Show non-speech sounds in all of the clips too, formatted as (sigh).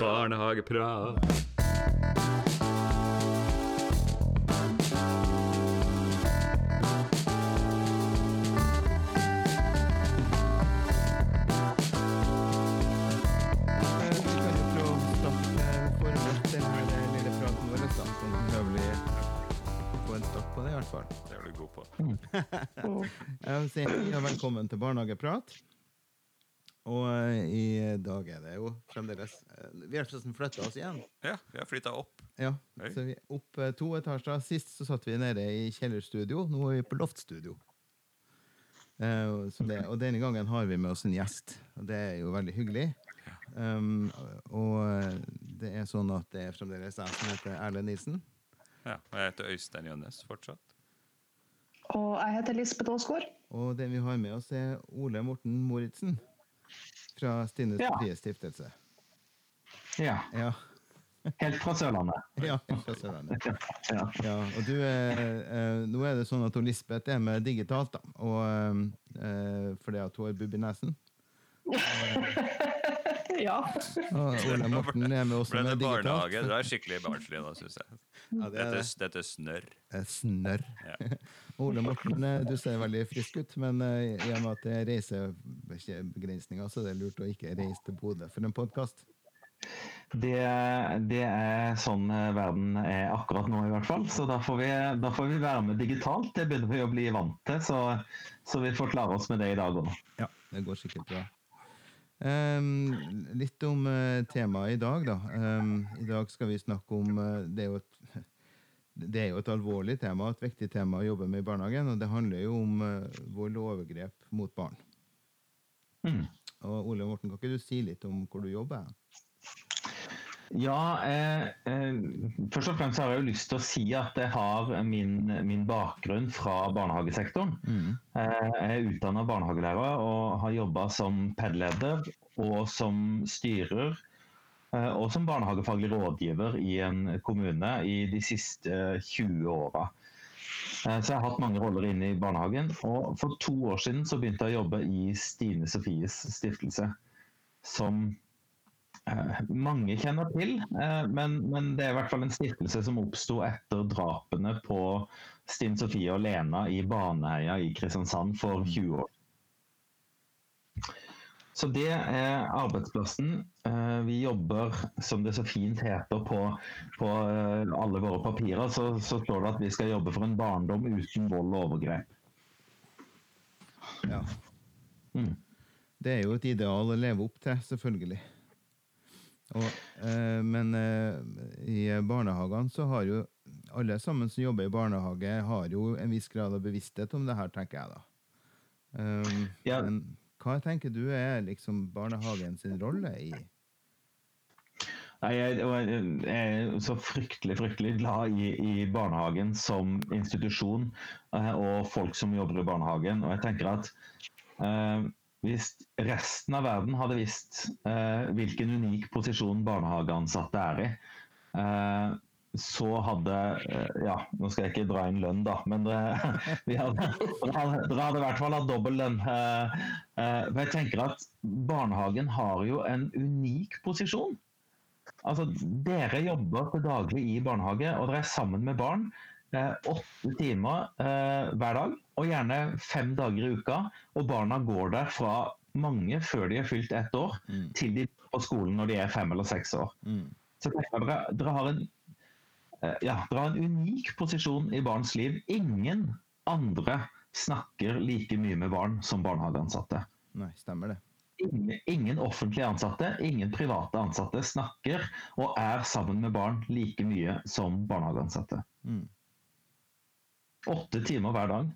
Barnehageprat. Eh. Sånn er velkommen til Barnehageprat. Og eh, i dag er det jo fremdeles eh, Vi har forresten flytta oss igjen. Ja, vi har flytta opp. Ja, Oi. så vi opp eh, to etasjer. Sist så satt vi nede i kjellerstudio. Nå er vi på loftstudio. Eh, så det, og denne gangen har vi med oss en gjest, og det er jo veldig hyggelig. Um, og det er sånn at det er fremdeles jeg som heter Erlend Nilsen. Ja, og jeg heter Øystein Jønnes fortsatt. Og jeg heter Lisbeth Aasgaard. Og den vi har med oss, er Ole Morten Moritzen fra Stine Ja. Stiftelse. Ja, Ja, helt fra Sørlandet. (laughs) ja helt fra Sørlandet. Ja. Ja, og du er, eh, nå er det sånn at Lisbeth er med digitalt, da. Og, eh, fordi at hun har bubb i nesen. (laughs) Ja. Og Ole Morten er med også Ble det med digitalt. barnehage? Det er skikkelig barnslig nå, syns jeg. (laughs) Ja, det Dette, er dette er snørr. eh, snørr. Ja. Ole Morten, eh, du ser veldig frisk ut, men eh, i og med at det er reisebegrensninger, så er det lurt å ikke reise til Bodø for en podkast. Det, det er sånn verden er akkurat nå, i hvert fall. Så da får vi, da får vi være med digitalt. Det begynner vi å bli vant til, så, så vi får klare oss med det i dag òg. Ja, det går sikkert bra. Um, litt om uh, temaet i dag, da. Um, I dag skal vi snakke om uh, det, er et, det er jo et alvorlig tema, et viktig tema å jobbe med i barnehagen. Og det handler jo om uh, vold og overgrep mot barn. Mm. Og Ole Morten, kan ikke du si litt om hvor du jobber? Ja, eh, eh, først og fremst har jeg jo lyst til å si at jeg har min, min bakgrunn fra barnehagesektoren. Eh, jeg er utdanna barnehagelærer og har jobba som PED-leder og som styrer. eh, Og som barnehagefaglig rådgiver i en kommune i de siste 20 åra. Eh, Så jeg har hatt mange roller inne i barnehagen. Og for to år siden så begynte jeg å jobbe i Stine Sofies stiftelse. Som eh, mange kjenner til, eh, men, men det er i hvert fall en stiftelse som oppsto etter drapene på Stine Sofie og Lena i Baneheia i Kristiansand for 20 år. Så det er arbeidsplassen. Eh, Vi jobber, som det så fint heter på, på eh, alle våre papirer, så, så står det at vi skal jobbe for en barndom uten vold og overgrep. Ja. Mm. Det er jo et ideal å leve opp til, selvfølgelig. Og, eh, men eh, i barnehagene så har jo alle sammen som jobber i barnehage, har jo en viss grad av bevissthet om det her, tenker jeg da. Um, Ja. Men hva tenker du er liksom barnehagen sin rolle i Nei, jeg, er så fryktelig fryktelig glad i, i barnehagen som institusjon eh, og folk som jobber i barnehagen. Og jeg tenker at eh, hvis resten av verden hadde visst eh, hvilken unik posisjon barnehageansatte er i, eh, så hadde eh, Ja, nå skal jeg ikke dra inn lønn, da, men (laughs) dere, vi hadde, dere hadde, i hvert fall hatt dobbel lønn. Eh, eh, jeg tenker at barnehagen har jo en unik posisjon. Altså, dere jobber til daglig i barnehage, og dere er sammen med barn eh, åtte timer eh, hver dag, og gjerne fem dager i uka. Og barna går der fra mange før de er fylt ett år, Mm. til de er på skolen når de er fem eller seks år. Mm. Så dere, dere, har en, eh, ja, dere har en unik posisjon i barns liv. Ingen andre snakker like mye med barn som barnehageansatte. Nei, stemmer det. Ingen, ingen offentlige ansatte, ingen private ansatte snakker og er sammen med barn like mye som barnehageansatte. Mm. Åtte timer hver dag.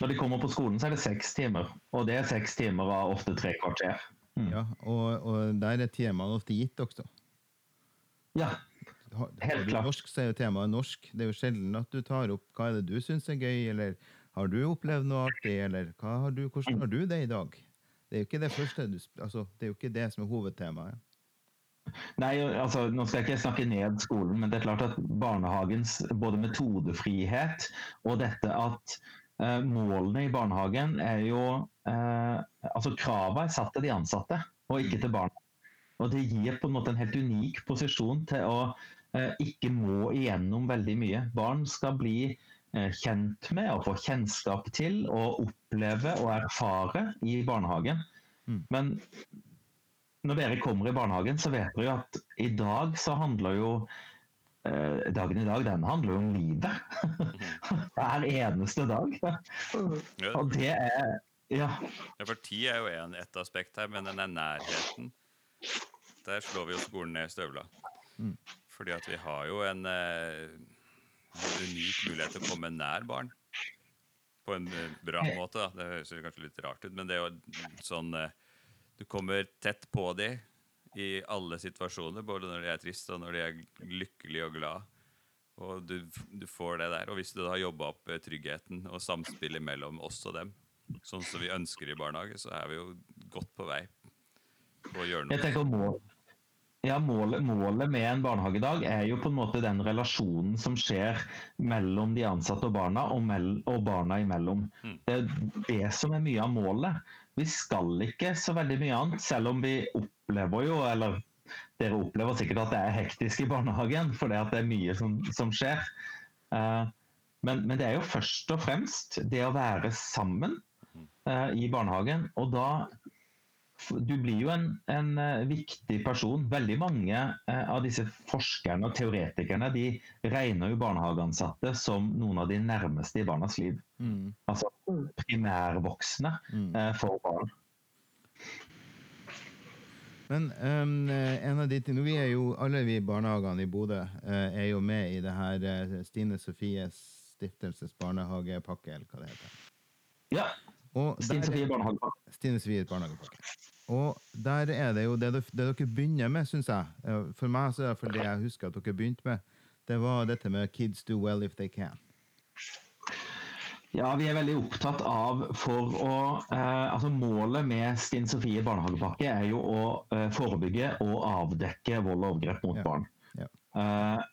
Når de kommer på skolen, så er det seks timer. Og det er seks timer av ofte tre kvarter. Mm. Ja, og, og der er temaene ofte gitt også. Ja, Har, har du norsk, så er jo temaet norsk. Det er jo sjelden at du tar opp hva er det du syns er gøy, eller har du opplevd noe artig, eller har du, hvordan har du det i dag? Det er jo ikke det første du, altså, det er jo ikke det som er hovedtemaet. Nei, altså, Nå skal jeg ikke snakke ned skolen, men det er klart at barnehagens både metodefrihet og dette at eh, målene i barnehagen er jo eh, Altså kravene er satt til de ansatte, og ikke til barna. Og det gir på en måte en helt unik posisjon til å ikke må igjennom veldig mye. Barn skal bli eh, kjent med og få kjennskap til og oppleve og erfare i barnehagen. Mm. Men når dere kommer i barnehagen, så vet dere jo at i dag så handler jo eh, Dagen i dag, den handler jo om livet. (laughs) Hver eneste dag. Og det er Ja. Ja, for tid er jo en, et aspekt her, men den er nærheten. Der slår vi jo skolen ned i støvla. Mm. Fordi at vi har jo en eh, unik mulighet til å komme nær barn. På en eh, bra måte, da. Det høres kanskje litt rart ut, men det er jo sånn eh, Du kommer tett på dem i alle situasjoner, både når de er trist og når de er lykkelige og glad. Og du, du får det der. Og hvis du da har jobba opp eh, tryggheten og samspillet mellom oss og dem, sånn som vi ønsker i barnehage, så er vi jo godt på vei på å gjøre Jeg noe. tenker mål, ja, målet, målet med en barnehagedag er jo på en måte den relasjonen som skjer mellom de ansatte og barna, og, mell, og barna imellom. Mm. Det er det som er mye av målet. Vi skal ikke så veldig mye annet, selv om vi opplever jo, eller dere opplever sikkert at det er hektisk i barnehagen, for det er mye som, som skjer. Uh, men, men det er jo først og fremst det å være sammen uh, i barnehagen. Og da du blir jo en, en eh, viktig person. Veldig mange eh, av disse forskerne og teoretikerne de regner jo barnehageansatte som noen av de nærmeste i barnas liv. Mm. Altså primærvoksne Mm. eh, for barn. Men eh, en av de tingene, vi er jo, alle vi barnehagene i Bodø er jo med i det her Stine Sofies stiftelses barnehagepakke, eller hva det heter. Ja, Stine Sofie barnehagepark. Stine Sofies barnehagepakke. Og der er det jo det, det dere begynner med, syns jeg. For meg så er det det jeg husker at dere begynte med. Det var dette med 'kids do well if they can'. Ja, vi er veldig opptatt av for å eh, Altså målet med Stine Sofie barnehagepakke er jo å eh, forebygge og avdekke vold og overgrep mot Ja, barn. ja. Eh,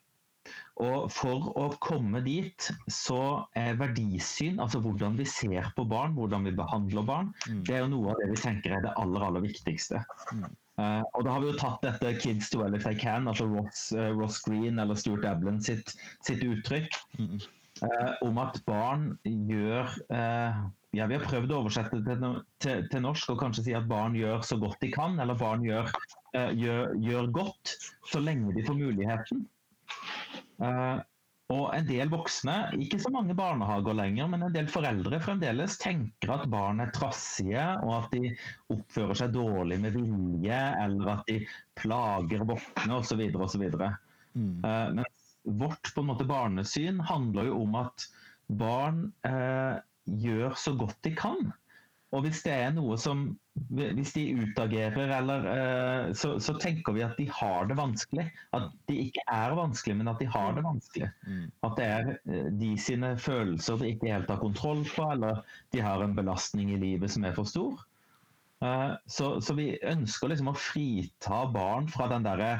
og for å komme dit, så er verdisyn, altså hvordan vi ser på barn, hvordan vi behandler barn, Mm. det er jo noe av det vi tenker er det aller, aller viktigste. Mm. Uh, og da har vi jo tatt dette 'kids do well if they can', altså Ross, uh, Ross Green eller Stuart Ablin sitt, sitt uttrykk Mm. uh, om at barn gjør Ja, vi har prøvd å oversette det til, til, til norsk og kanskje si at barn gjør så godt de kan, eller barn gjør, gjør, gjør godt så lenge de får muligheten. Eh, og en del voksne, ikke så mange barnehager lenger, men en del foreldre fremdeles tenker at barn er trassige, og at de oppfører seg dårlig med vilje, eller at de plager voksne osv. osv. Mm. Eh, Men vårt på en måte barnesyn handler jo om at barn eh, gjør så godt de kan. Og hvis det er noe som Hvis de utagerer eller eh, så, så tenker vi at de har det vanskelig. At de ikke er vanskelig, men at de har det vanskelig. Mm. At det er eh, de sine følelser de ikke helt har kontroll på, eller de har en belastning i livet som er for stor. Eh, Så, så vi ønsker liksom å frita barn fra den derre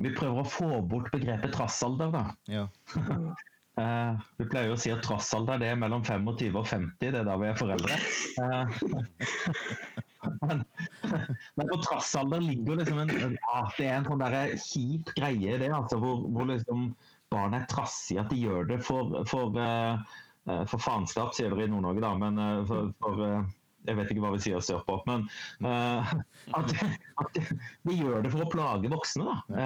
Vi prøver å få bort begrepet trassalder, da. Ja. (laughs) Eh, vi pleier å si at trassalder er mellom 25 og 50, det er da vi er foreldre. Eh, (laughs) men, men på trassalder ligger liksom en ja, Det er en sånn kjip greie, det, altså, hvor, hvor liksom barn er trassige. At de gjør det for, for, eh, for faenskap, sier dere i Nord-Norge, da. Men for, for jeg vet ikke hva vi sier sørpå, men eh, at, at de, de gjør det for å plage voksne. da.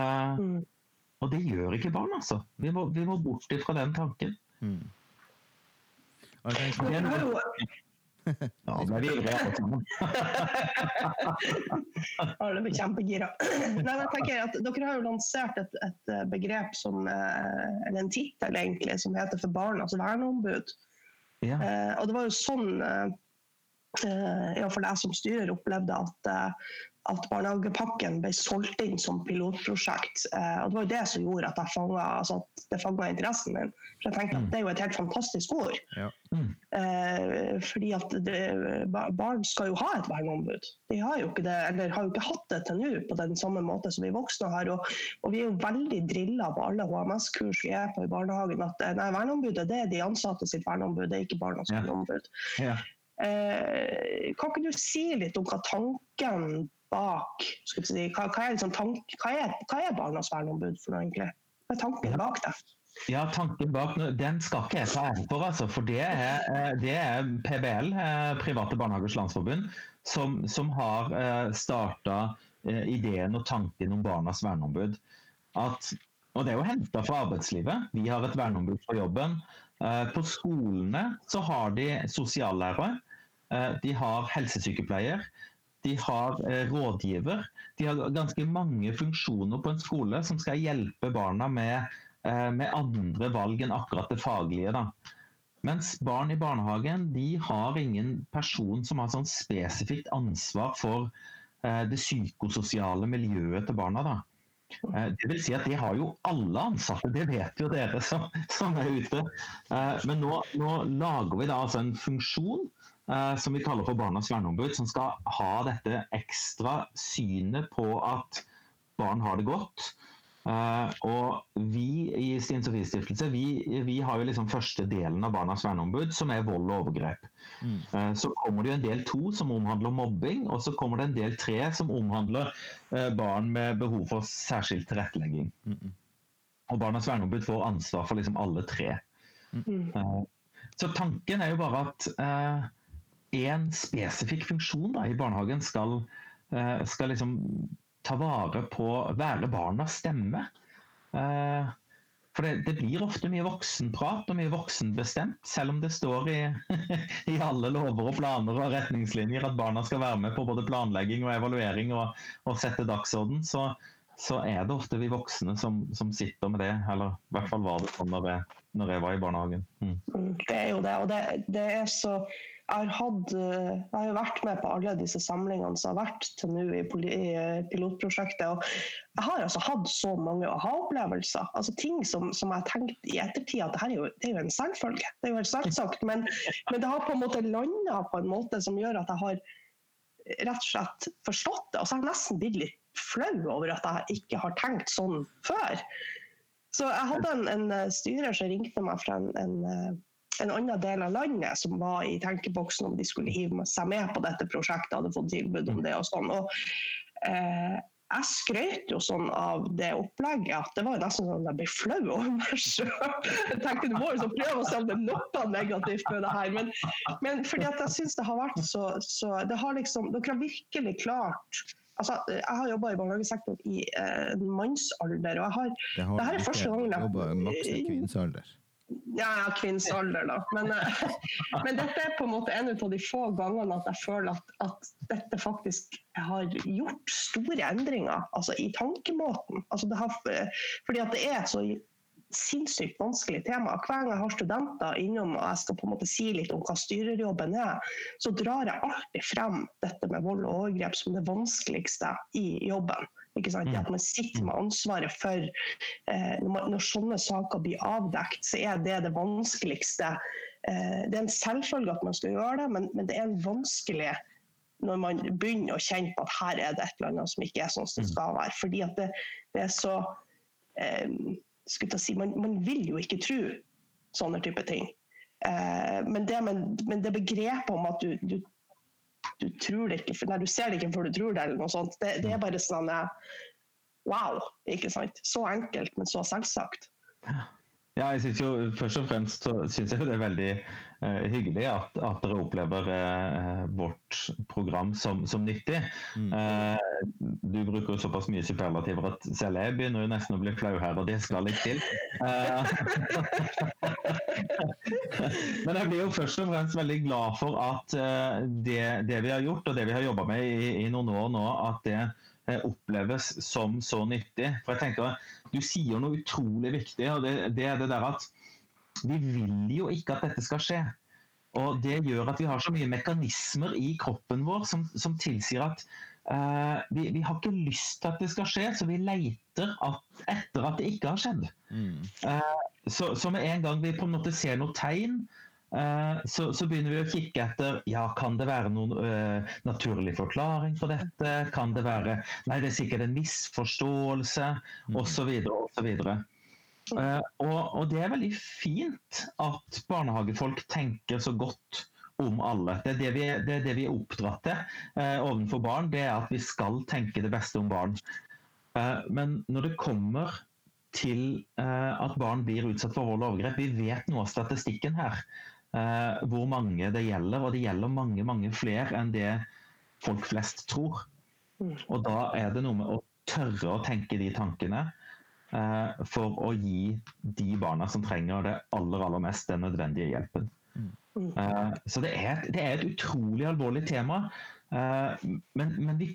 Eh, og det gjør ikke barn, altså. Vi må, vi må bort ifra den tanken. Mm. Tenker, Det er noe- (laughs) Ja, men vi er alle sammen. (laughs) Alle blir kjempegira. (clears throat) Nei, jeg tenker at Dere har jo lansert et, et eh, begrep som, eh, eller en tittel egentlig, som heter for barnas verneombud. Ja. Eh, og det var jo sånn eh, iallfall ja, jeg som styrer opplevde at, eh, at barnehagepakken ble solgt inn som pilotprosjekt. Eh, og det var jo det som gjorde at, jeg fanget, altså at det fanga interessen min. For jeg tenkte Mm. at det er jo et helt fantastisk ord. Ja. Mm. Eh, fordi at det, barn skal jo ha et verneombud. De har jo ikke det, eller har jo ikke hatt det til nå på den samme måte som vi voksne har. Og, og vi er jo veldig drilla på alle HMS-kurs vi er på i barnehagen at eh, nei, verneombudet det er de ansatte sitt verneombud, det er ikke barnas Ja. verneombud. Ja. Eh, kan ikke du si litt om hva tanken bak si, hva, hva, er liksom tank, hva, er, hva er Barnas verneombud for noe, egentlig? Hva er tanken bak det? Ja, tanken bak den skal ikke jeg ta æren for, altså. For det er, eh, det er PBL, eh, Private Barnehagers Landsforbund, som, som har starta ideen og tanken om Barnas verneombud. At, og det er jo henta fra arbeidslivet. Vi har et verneombud for jobben. På skolene så har de sosiallærere. De har helsesykepleier. De har rådgiver. De har ganske mange funksjoner på en skole som skal hjelpe barna med Eh, med andre valg enn akkurat det faglige. Da. Mens barn i barnehagen de har ingen person som har sånn spesifikt ansvar for eh, det psykososiale miljøet til barna. Da. Eh, det vil si at det har jo alle ansatte, det vet jo dere som, som er ute. Men nå, nå, lager vi da altså en funksjon som vi kaller for Barnas verneombud, som skal ha dette ekstra synet på at barn har det godt. Uh, og vi i Stine Sofies stiftelse vi, vi, har jo liksom første delen av Barnas verneombud, som er vold og overgrep. Mm. Uh, så kommer det jo en del to som omhandler mobbing, og så kommer det en del tre som omhandler barn med behov for særskilt tilrettelegging. Mm. Og Barnas verneombud får ansvar for liksom alle tre. Mm. så tanken er jo bare at én spesifikk funksjon da, i barnehagen skal, skal liksom ta vare på Være barnas stemme. Eh, for det, det, blir ofte mye voksenprat og mye voksenbestemt, selv om det står i, (laughs) i, alle lover og planer og retningslinjer at barna skal være med på både planlegging og evaluering og, og sette dagsorden, så, så, er det ofte vi voksne som, som, sitter med det. Eller i hvert fall var det sånn når jeg, når jeg var i barnehagen. Mm. mm det er jo det, og det, det er så jeg har, hatt, eh, jeg har vært med på alle disse samlingene som har vært til nå i, eh, pilotprosjektet. og Jeg har altså hatt så mange aha-opplevelser. altså Ting som, som, jeg har tenkt i ettertid at det, er jo, det er jo en selvfølge. Det er jo helt selvsagt. Men, men det har på en måte landa på en måte som gjør at jeg har rett og slett forstått det. Og så har jeg nesten blitt litt flau over at jeg ikke har tenkt sånn før. Så jeg hadde en, en eh, styrer som ringte meg fra en, en en annen del av landet som var i tenkeboksen om de skulle hive seg med på dette prosjektet, hadde fått tilbud om det og sånn. Og, eh, jeg skrøt jo sånn av det opplegget at det var nesten sånn at jeg ble flau over meg sjøl. Jeg tenkte du må jo prøve å se om det er noe negativt med det her. Men, men fordi at jeg syns det har vært så, så det har liksom, Dere har virkelig klart Altså, jeg har jobba i barnehagesektoren i eh, mannsalder. og jeg har, det, har det her er første gangen jeg jobba i kvinnealder. Ja, kvinnens alder, da. Men, eh, men, dette er på en måte en av de få gangene at jeg føler at, at dette faktisk har gjort store endringer altså i tankemåten. Altså det har, fordi at det er så sinnssykt vanskelig tema. Hver gang jeg har studenter innom og jeg skal på en måte si litt om hva styrerjobben er, så drar jeg alltid frem dette med vold og overgrep som det vanskeligste i jobben. Ikke sant? Det At man sitter med ansvaret for eh, når, man, når, sånne saker blir avdekt, så er det det vanskeligste. Eh, det er en selvfølge at man skal gjøre det, men, men, det er en vanskelig når man begynner å kjenne på at her er det et eller annet som ikke er sånn som det mm. skal være. Fordi at det, det er så eh, si, man, man, vil jo ikke tro sånne type ting. Eh, men, det, men, men, det, begrepet om at du, du du tror det ikke, nei, du ser det ikke før du tror det, eller noe sånt. Det, det er bare sånn eh, Wow! ikke sant? Så enkelt, men så selvsagt. Ja, jeg synes jo Først og fremst så synes jeg det er veldig hyggelig at, at, dere opplever eh, vårt program som, som nyttig. Mm. Eh, du bruker såpass mye superlativer at selv jeg begynner jo nesten å bli flau her, og det skal litt til. (laughs) Men jeg blir jo først og fremst veldig glad for at det, det, vi har gjort, og det vi har jobba med i, i noen år nå, at det oppleves som så nyttig. For jeg tenker du sier noe utrolig viktig, og det, det, er det der at vi vil jo ikke at dette skal skje. Og det gjør at vi har så mye mekanismer i kroppen vår som, som tilsier at uh, vi, vi, har ikke lyst til at det skal skje, så vi leter at, etter at det ikke har skjedd. Mm. Uh, så, så, med en gang vi på en måte ser noe tegn, uh, så, så, begynner vi å kikke etter ja, kan det være noen naturlig forklaring på dette. Kan det være Nei, det er sikkert en misforståelse, mm. osv. osv. Uh, og, og, det er veldig fint at barnehagefolk tenker så godt om alle. Det er det vi, det er, det vi er oppdratt til eh, overfor barn. Det er at vi skal tenke det beste om barn. Eh, men når det kommer til eh, at barn blir utsatt for vold og overgrep, vi vet noe av statistikken her. Eh, hvor mange det gjelder, og det gjelder mange, mange flere enn det folk flest tror. Mm. Og da er det noe med å tørre å tenke de tankene eh, for å gi de barna som trenger det aller, aller mest, den nødvendige hjelpen. Mm. Eh, så det er, det er et utrolig alvorlig tema. Eh, men, men vi,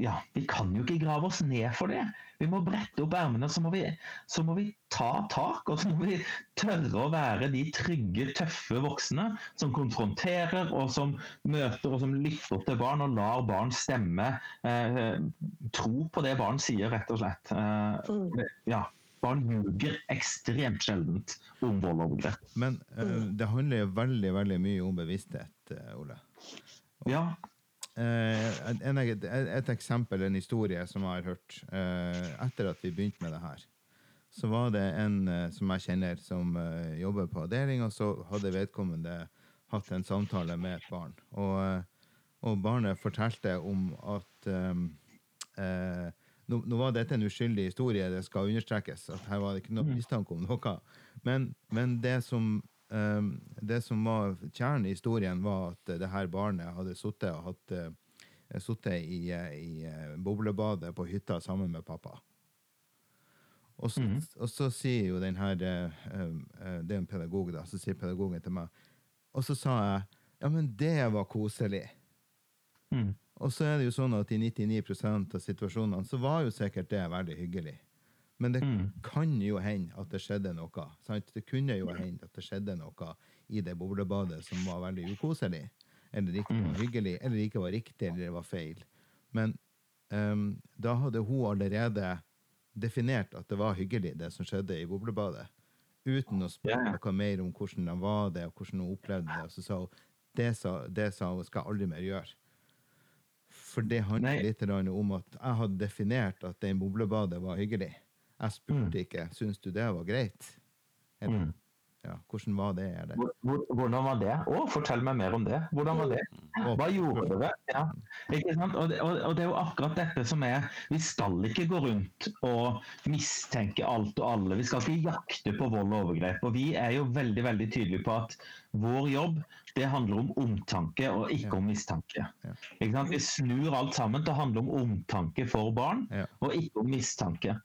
ja, vi kan jo ikke grave oss ned for det. Vi må brette opp ermene, så, må vi- så må vi ta tak. Og så må vi tørre å være de trygge, tøffe voksne som konfronterer og som møter og som lytter til barn og lar barn stemme. Eh, tro på det barn sier, rett og slett. Eh, Mm. ja, barn ljuger ekstremt sjeldent om vold og overgrep. Men eh, det handler jo veldig, veldig mye om bevissthet, Ole. Ole. Ja, Eh, en, et, et eksempel, en historie som jeg har hørt eh, etter at vi begynte med det her. Så var det en eh, som jeg kjenner som eh, jobber på avdeling, og så hadde vedkommende hatt en samtale med et barn. Og, eh, og barnet fortalte om at eh, eh, nå, nå var dette en uskyldig historie, det skal understrekes. at Her var det ikke noe mistanke om noe. Men, men det som Um, det som var kjernen i historien, var at eh, det her barnet hadde sittet og hatt uh, sittet i, eh, i eh, boblebadet på hytta sammen med pappa. Og så, Mhm. og så sier jo den her eh, eh, Det er en pedagog, da. Så sier pedagogen til meg Og så sa jeg ja, men det var koselig. Mm. Og så er det jo sånn at i 99% av situasjonene så var jo sikkert det veldig hyggelig. Men det Mm. kan jo hende at det skjedde noe. Sant? Det kunne jo hende at det skjedde noe i det boblebadet som var veldig ukoselig. Eller ikke var Mm. hyggelig, eller ikke var riktig, eller det var feil. Men um, da hadde hun allerede definert at det var hyggelig, det som skjedde i boblebadet. Uten å spørre noe mer om hvordan det var det, og hvordan hun opplevde det. Og så sa hun det sa, det sa hun skal jeg aldri mer gjøre. For det handler litt om at jeg hadde definert at det i boblebadet var hyggelig. Jeg spurte Mm. ikke syns du det var greit. Eller, Mm. ja, hvordan var det? Hvor- Hvordan var det? Å, fortell meg mer om det. Hvordan var det? Hva gjorde dere? Ja. Ikke sant? Og, det, og, det er jo akkurat dette som er Vi skal ikke gå rundt og mistenke alt og alle. Vi skal ikke jakte på vold og overgrep. Og vi er jo veldig veldig tydelige på at vår jobb det handler om omtanke og ikke om mistanke. Ikke sant? Vi snur alt sammen til å handle om omtanke for barn og ikke om mistanke.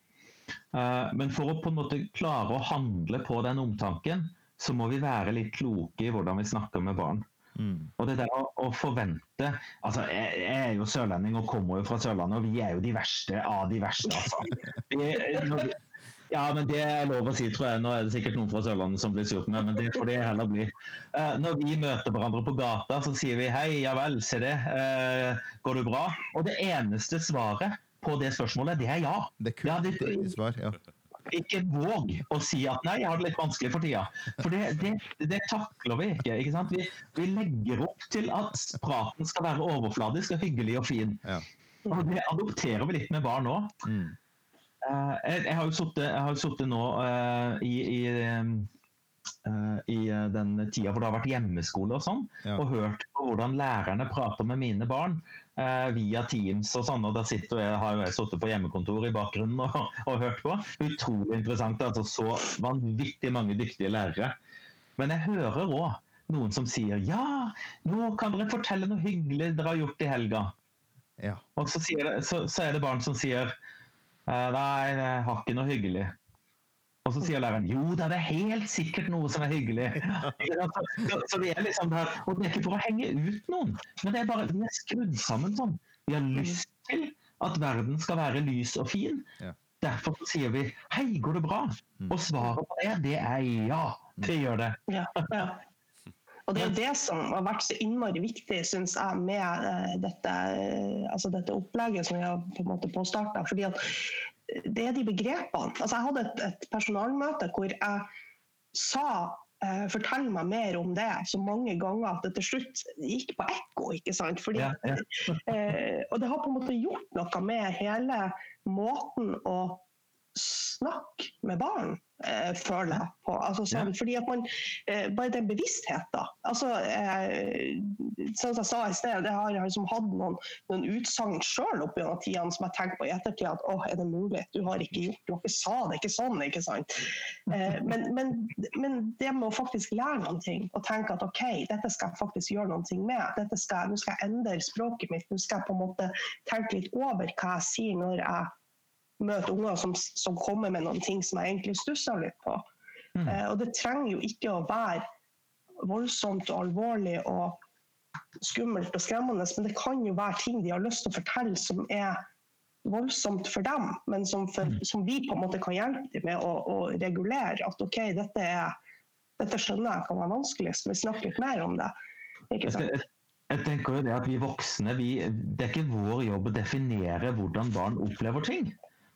Eh, Men for å på en måte klare å handle på den omtanken, så må vi være litt kloke i hvordan vi snakker med barn. Mm. Og det der å, å forvente altså jeg, jeg er jo sørlending og kommer jo fra Sørlandet, og vi er jo de verste av de verste, altså. Vi, ja, men det er lov å si, tror jeg. Nå er det sikkert noen fra Sørlandet som blir surt med, men det får det heller bli. Eh, når vi møter hverandre på gata, så sier vi hei, ja vel, se det. Eh, går det bra? Og det eneste svaret på det spørsmålet, det er ja. Det Ja, kunne det- ikke svar. Ja. Ikke våg å si at nei, jeg har det litt vanskelig for tida. For det, det, det takler vi ikke. ikke sant? Vi, vi legger opp til at praten skal være overfladisk og hyggelig og fin. Ja. Og det adopterer vi litt med barn òg. Mm. jeg, jeg har jo sittet jeg har jo sittet nå uh, i, i, eh, i eh, den tida hvor det har vært hjemmeskole og sånn, Ja. og hørt på hvordan lærerne prater med mine barn eh, via Teams og sånn. Og da sitter jeg, har jeg sittet på hjemmekontor i bakgrunnen og, og hørt på. Utrolig interessant. altså Så vanvittig mange dyktige lærere. Men jeg hører òg noen som sier ja, nå kan dere fortelle noe hyggelig dere har gjort i helga. ja. Og så, det, så, så er det barn som sier eh, nei, jeg har ikke noe hyggelig. Og så sier læreren jo da, det er helt sikkert noe som er hyggelig. (laughs) (laughs) Så, vi er liksom der, Og det er ikke for å henge ut noen, men det er bare vi er skrudd sammen sånn. Vi har lyst til at verden skal være lys og fin. Ja. Derfor sier vi 'hei, går det bra?' Mm. Og svaret på det, det er ja. Det gjør det. Ja, ja. Og det er det som har vært så innmari viktig, synes jeg, med eh, dette, eh, altså dette opplegget som vi har på en måte påstarta. Fordi at det er de begrepene. Altså jeg hadde et, et personalmøte hvor jeg sa eh, Fortell meg mer om det så mange ganger at det til slutt gikk på ekko. ikke sant? Fordi, Ja, ja. (laughs) eh, og det har på en måte gjort noe med hele måten å snakke med barn, eh, føler jeg. på. Altså, sånn, fordi at man, eh, Bare den bevisstheten. Altså, eh, som jeg sa i sted, jeg har jeg har liksom hatt noen, noen utsagn sjøl opp gjennom tidene som jeg tenker på i ettertid at å, er det mulig? Du har ikke gjort du har ikke sa det, ikke sånn, ikke sant? Eh, men, men, men det med å faktisk lære noen ting og tenke at OK, dette skal jeg faktisk gjøre noen ting med. Dette skal, nå skal jeg endre språket mitt. Nå skal jeg på en måte tenke litt over hva jeg sier når jeg møter unger som, som kommer med noen ting som jeg egentlig stusser litt på. Mm. Eh, og det trenger jo ikke å være voldsomt og alvorlig og skummelt og skremmende, men det kan jo være ting de har lyst til å fortelle som er voldsomt for dem, men som, for, Mm. som vi på en måte kan hjelpe dem med å, å regulere. At OK, dette, er, dette skjønner jeg kan være vanskelig, så vi snakker litt mer om det? Ikke sant? jeg tenker jo det at Vi voksne, vi, det er ikke vår jobb å definere hvordan barn opplever ting.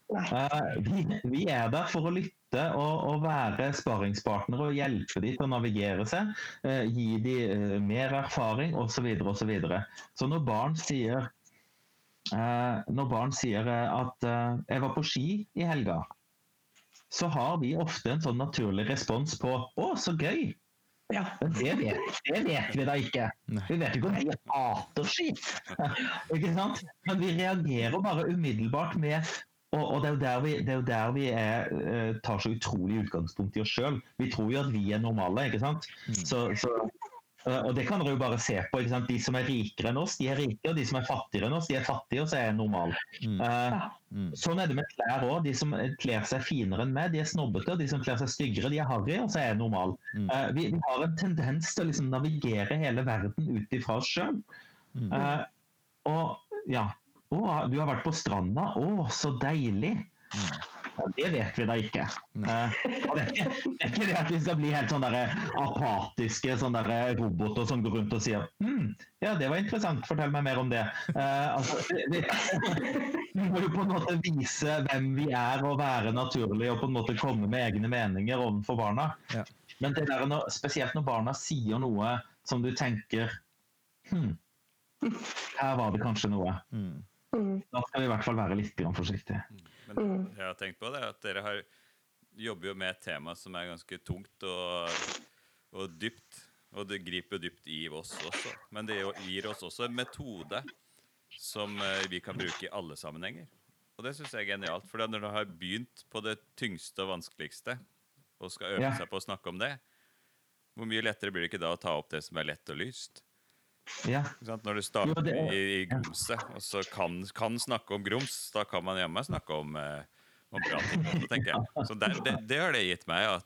Eh, vi, vi er der for å lytte og, og være sparingspartnere og hjelpe dem til å navigere seg. eh, gi dem uh, mer erfaring osv. Så, videre, og så, videre. så når barn sier eh, når barn sier eh, at eh, 'jeg var på ski i helga', så har vi ofte en sånn naturlig respons på 'å, så gøy'. Ja. Men det vet, det vet vi da ikke. Vi vet ikke om vi hater ski. (laughs) ikke sant? Men vi reagerer bare umiddelbart med og, og det er jo der vi, det er, jo der vi er, eh, tar så utrolig utgangspunkt i oss sjøl. Vi tror jo at vi er normale, ikke sant. Så, så, eh, og det kan dere jo bare se på. ikke sant? De som er rikere enn oss, de er rike. Og de som er fattigere enn oss, de er fattige, og så er jeg normal. Mm. Uh, Mm. Sånn er det med klær òg. De som kler seg finere enn meg, de er snobbete. Og de som kler seg styggere, de er harry, og så er jeg normal. Mm. Eh, vi, vi har en tendens til å liksom navigere hele verden ut ifra oss sjøl. Mm. Eh, og ja Å, du har vært på stranda. Å, så deilig. Ja, det vet vi da ikke. Eh, det, er ikke det er ikke det at vi skal bli helt sånn der apatiske sånn der roboter som går rundt og sier hm, ja, det var interessant, fortell meg mer om det. Eh, altså, det vi må jo på en måte vise hvem vi er og være naturlig og på en måte komme med egne meninger overfor barna. Ja. Men det der spesielt når barna sier noe som du tenker hm, her var det kanskje noe. Mm. Mm. Da skal vi i hvert fall være litt grann forsiktige. Men Mm. jeg har tenkt på det, at dere har, jobber jo med et tema som er ganske tungt og, og dypt. Og det griper dypt i oss også. Men det gir oss også en metode som eh, vi kan bruke i alle sammenhenger. Og det syns jeg er genialt. For når du har begynt på det tyngste og vanskeligste, og skal øve Ja. seg på å snakke om det, hvor mye lettere blir det ikke da å ta opp det som er lett og lyst? Ja? Når du starter Jo, det er- i, i grumset, og så kan, kan snakke om grums, da kan man jammen snakke om, eh, om bra ting tenker jeg. (laughs) Så det, det, det har det gitt meg. at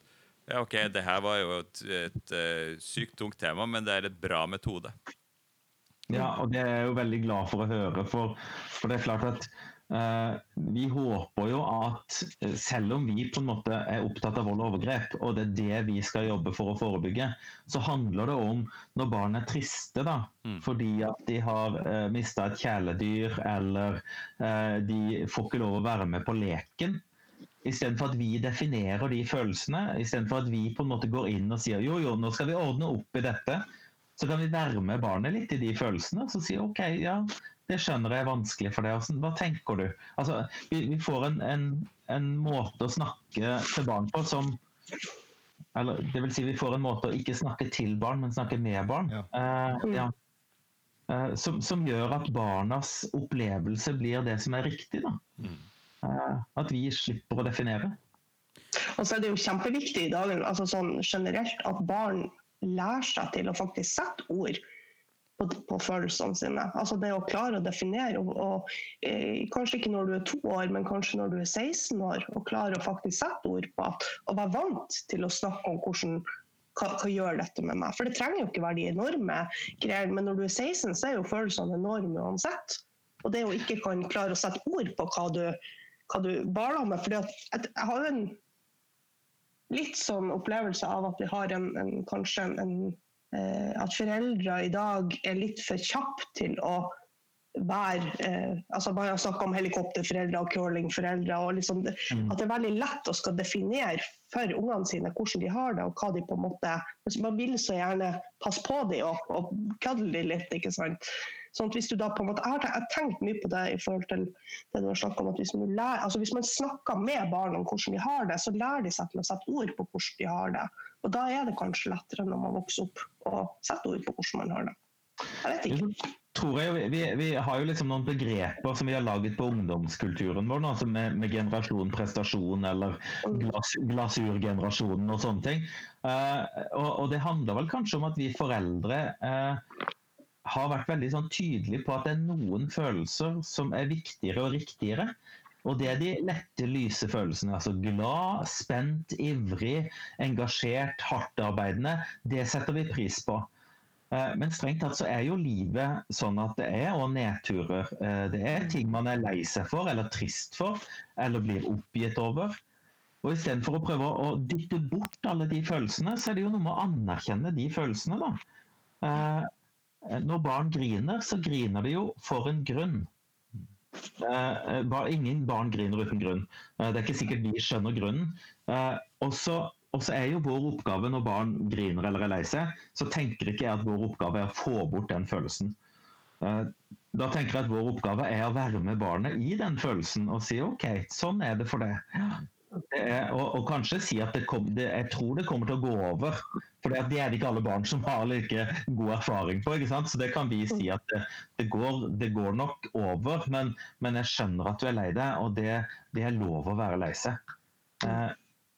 ja, ok, det her var jo et, et, et sykt tungt tema, men det er et bra metode. ja, og det er jeg jo veldig glad for å høre. For, for det er klart at eh, vi håper jo at eh, selv om vi på en måte er opptatt av vold og overgrep, og det er det vi skal jobbe for å forebygge, så handler det om når barn er triste da, Mm. fordi at de har uh, mista et kjæledyr, eller eh, de får ikke lov å være med på leken. Istedenfor at vi definerer de følelsene, istedenfor at vi på en måte går inn og sier jo, jo, nå skal vi ordne opp i dette, så kan vi være med barnet litt i de følelsene. og si OK, ja, det skjønner jeg er vanskelig for deg. Hva tenker du? Altså, vi, vi får en, en, en måte å snakke til barn på som eller det vil si vi får en måte å ikke snakke til barn, men snakke med barn. Ja. Eh, ja. Eh, som, som gjør at barnas opplevelse blir det som er riktig. Da. Mm. Eh, at vi slipper å definere. Og så er det jo kjempeviktig i dag altså sånn generelt at barn lærer seg til å faktisk sette ord på, på følelsene sine. Altså det å klare å definere, og, og eh, kanskje ikke når du er to år, men kanskje når du er 16 år, og klare å faktisk sette ord på at, og være vant til å snakke om hvordan hva, hva gjør dette med meg? For det trenger jo ikke være de enorme greiene, men når du er 16, så er jo følelsene enorme uansett. Og det å ikke kan klare å sette ord på hva du, hva du baler med fordi at jeg, jeg har jo en litt sånn opplevelse av at vi har en, en kanskje en, en At foreldre i dag er litt for kjappe til å være eh, altså Bare snakke om helikopterforeldre og curlingforeldre. og liksom Mm. At det er veldig lett å skal definere for ungene sine hvordan de har det, og hva de på en måte Man vil så gjerne passe på dem og, og kødde dem litt. ikke sant? Sånn at hvis du da på en måte, Jeg har tenkt mye på det i forhold til det du har snakket om. at Hvis lærer, altså hvis man snakker med barn om hvordan de har det, så lærer de seg til å sette ord på hvordan de har det. Og da er det kanskje lettere når man vokser opp å sette ord på hvordan man har det. Jeg vet ikke. jeg, vi, vi, har jo liksom noen begreper som vi har laget på ungdomskulturen vår, altså med, med generasjon prestasjon eller glas, glasurgenerasjonen og sånne ting. Uh, og, og det handler vel kanskje om at vi foreldre eh, har vært veldig sånn tydelig på at det er noen følelser som er viktigere og riktigere. Og det er de lette, lyse følelsene. Altså glad, spent, ivrig, engasjert, hardtarbeidende. Det setter vi pris på. Eh, Men strengt tatt så er jo livet sånn at det er og nedturer. Eh, Det er ting man er lei seg for, eller trist for, eller blir oppgitt over. Og istedenfor å prøve å dytte bort alle de følelsene, så er det jo noe med å anerkjenne de følelsene, da. Eh, Når barn griner, så griner de jo for en grunn. Eh, Ingen barn griner uten grunn. Eh, Det er ikke sikkert vi skjønner grunnen. Eh, Og så er jo vår oppgave når barn griner eller er lei seg, så tenker ikke jeg at vår oppgave er å få bort den følelsen. Eh, Da tenker jeg at vår oppgave er å være med barnet i den følelsen og si OK, sånn er det for deg. Er, og, og kanskje si at kom, det, jeg tror det kommer til å gå over. For det er det ikke alle barn som har like god erfaring på. ikke sant? Så det kan vi si at det, det, går, det går nok over, men, men jeg skjønner at du er lei deg, og det, er lov å være lei seg. Eh,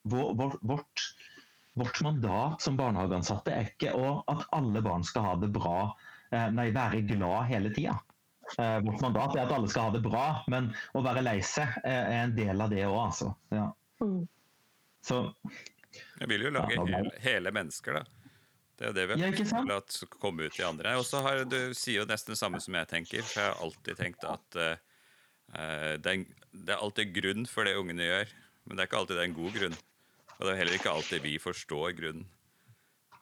vår, vår, vårt, vårt mandat som barnehageansatte er ikke at alle barn skal ha det bra, eh, nei, være glad hele tida. Eh, vårt mandat er at alle skal ha det bra, men å være lei seg eh, er en del av det òg, altså. Ja. Mm. Så Jeg vil jo lage Ja, hele, mennesker, da. Det er det vi Ja, har latt komme ut i andre. Og så du sier jo nesten det samme som jeg tenker. For jeg har alltid tenkt at eh, det, er, det er alltid grunn for det ungene gjør, men det er ikke alltid det er en god grunn. Og det er heller ikke alltid vi forstår grunnen.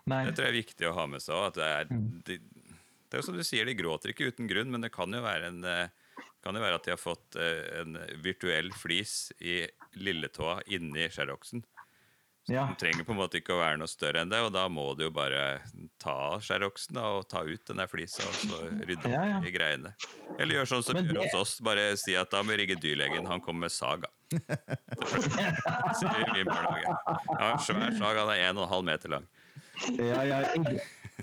nei. Det tror jeg er viktig å ha med seg òg. Det, er- de, det er jo som du sier, de gråter ikke uten grunn, men det kan jo være, en, eh, kan jo være at de har fått en virtuell flis i lilletåa inni skjæroksen. Ja. Den trenger på en måte ikke å være noe større enn det, og da må du jo bare ta skjæroksen og ta ut den der flisa og så rydde Ja, ja. i greiene. Eller gjør sånn som vi gjør det- hos oss, bare si at da må rigge dyrlegen, han kommer med saga. (laughs) Sier vi i barnehage. Ja, svær saga, han er en og en halv meter lang. Ja, ja,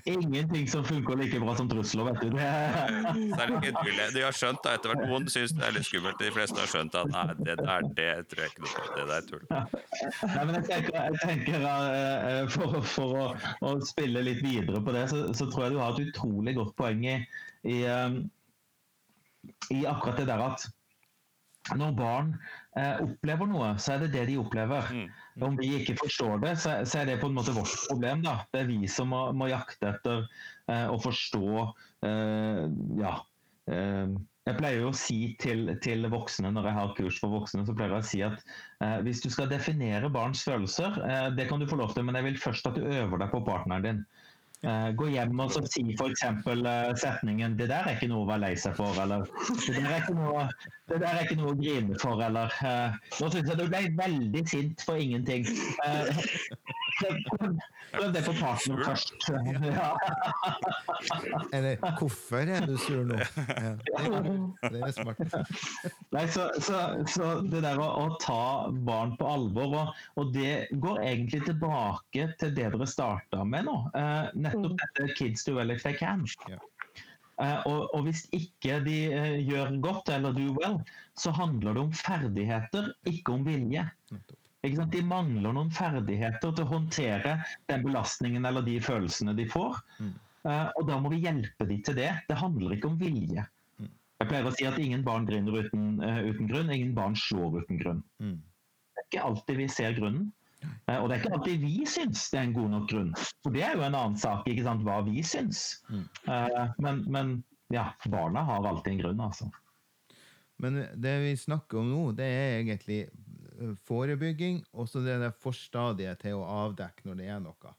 ingenting som funker like bra som trusler, vet du. (laughs) Det. De har skjønt da etter hvert, noen syns det er litt skummelt, de fleste har skjønt at nei, det der, det tror jeg ikke noe på, det der er tull. (laughs) Nei, men jeg tenker, jeg tenker eh, for, for å, å spille litt videre på det, så, så tror jeg du har et utrolig godt poeng i, i, eh, i akkurat det der at når barn eh, opplever noe, så er det det de opplever. Mm. Om vi ikke forstår det, så, så er det på en måte vårt problem. da. Det er vi som må, må jakte etter eh, å forstå eh, Ja. Eh, jeg pleier jo å si til, til voksne når jeg har kurs for voksne, så pleier jeg å si at eh, hvis du skal definere barns følelser, eh, det kan du få lov til, men jeg vil først at du øver deg på partneren din. Eh, gå hjem og si f.eks. Uh, setningen 'Det der er ikke noe å være lei seg for', eller 'Det der er ikke noe, er ikke noe å grine for', eller eh, 'Nå syns jeg du ble veldig sint for ingenting'. Eh, (laughs) prøv, det på partner først. Ja. (laughs) Eller 'hvorfor er du sur nå'? (laughs) Ja, det, det er smart. Nei, så, så, så det der å, å ta barn på alvor, og, og det går egentlig tilbake til det dere starta med nå. Eh, nettopp dette 'kids do well if they can'. Ja. Uh, og, og hvis ikke de uh, gjør godt eller do well, så handler det om ferdigheter, ikke om vilje. Nettopp. De mangler noen ferdigheter til å håndtere den belastningen eller de følelsene de får. Mm. Eh, og da må vi hjelpe dem til det. Det handler ikke om vilje. Mm. Jeg pleier å si at ingen barn griner uten, uh, uten grunn, ingen barn slår uten grunn. Mm. Det er ikke alltid vi ser grunnen. Uh, og det er ikke alltid vi syns det er en god nok grunn. For det er jo en annen sak, ikke sant, hva vi syns. Mm. Men, men ja, barna har alltid en grunn, altså. Men det vi snakker om nå, det er egentlig forebygging, og så det der forstadiet til å avdekke når det er noe.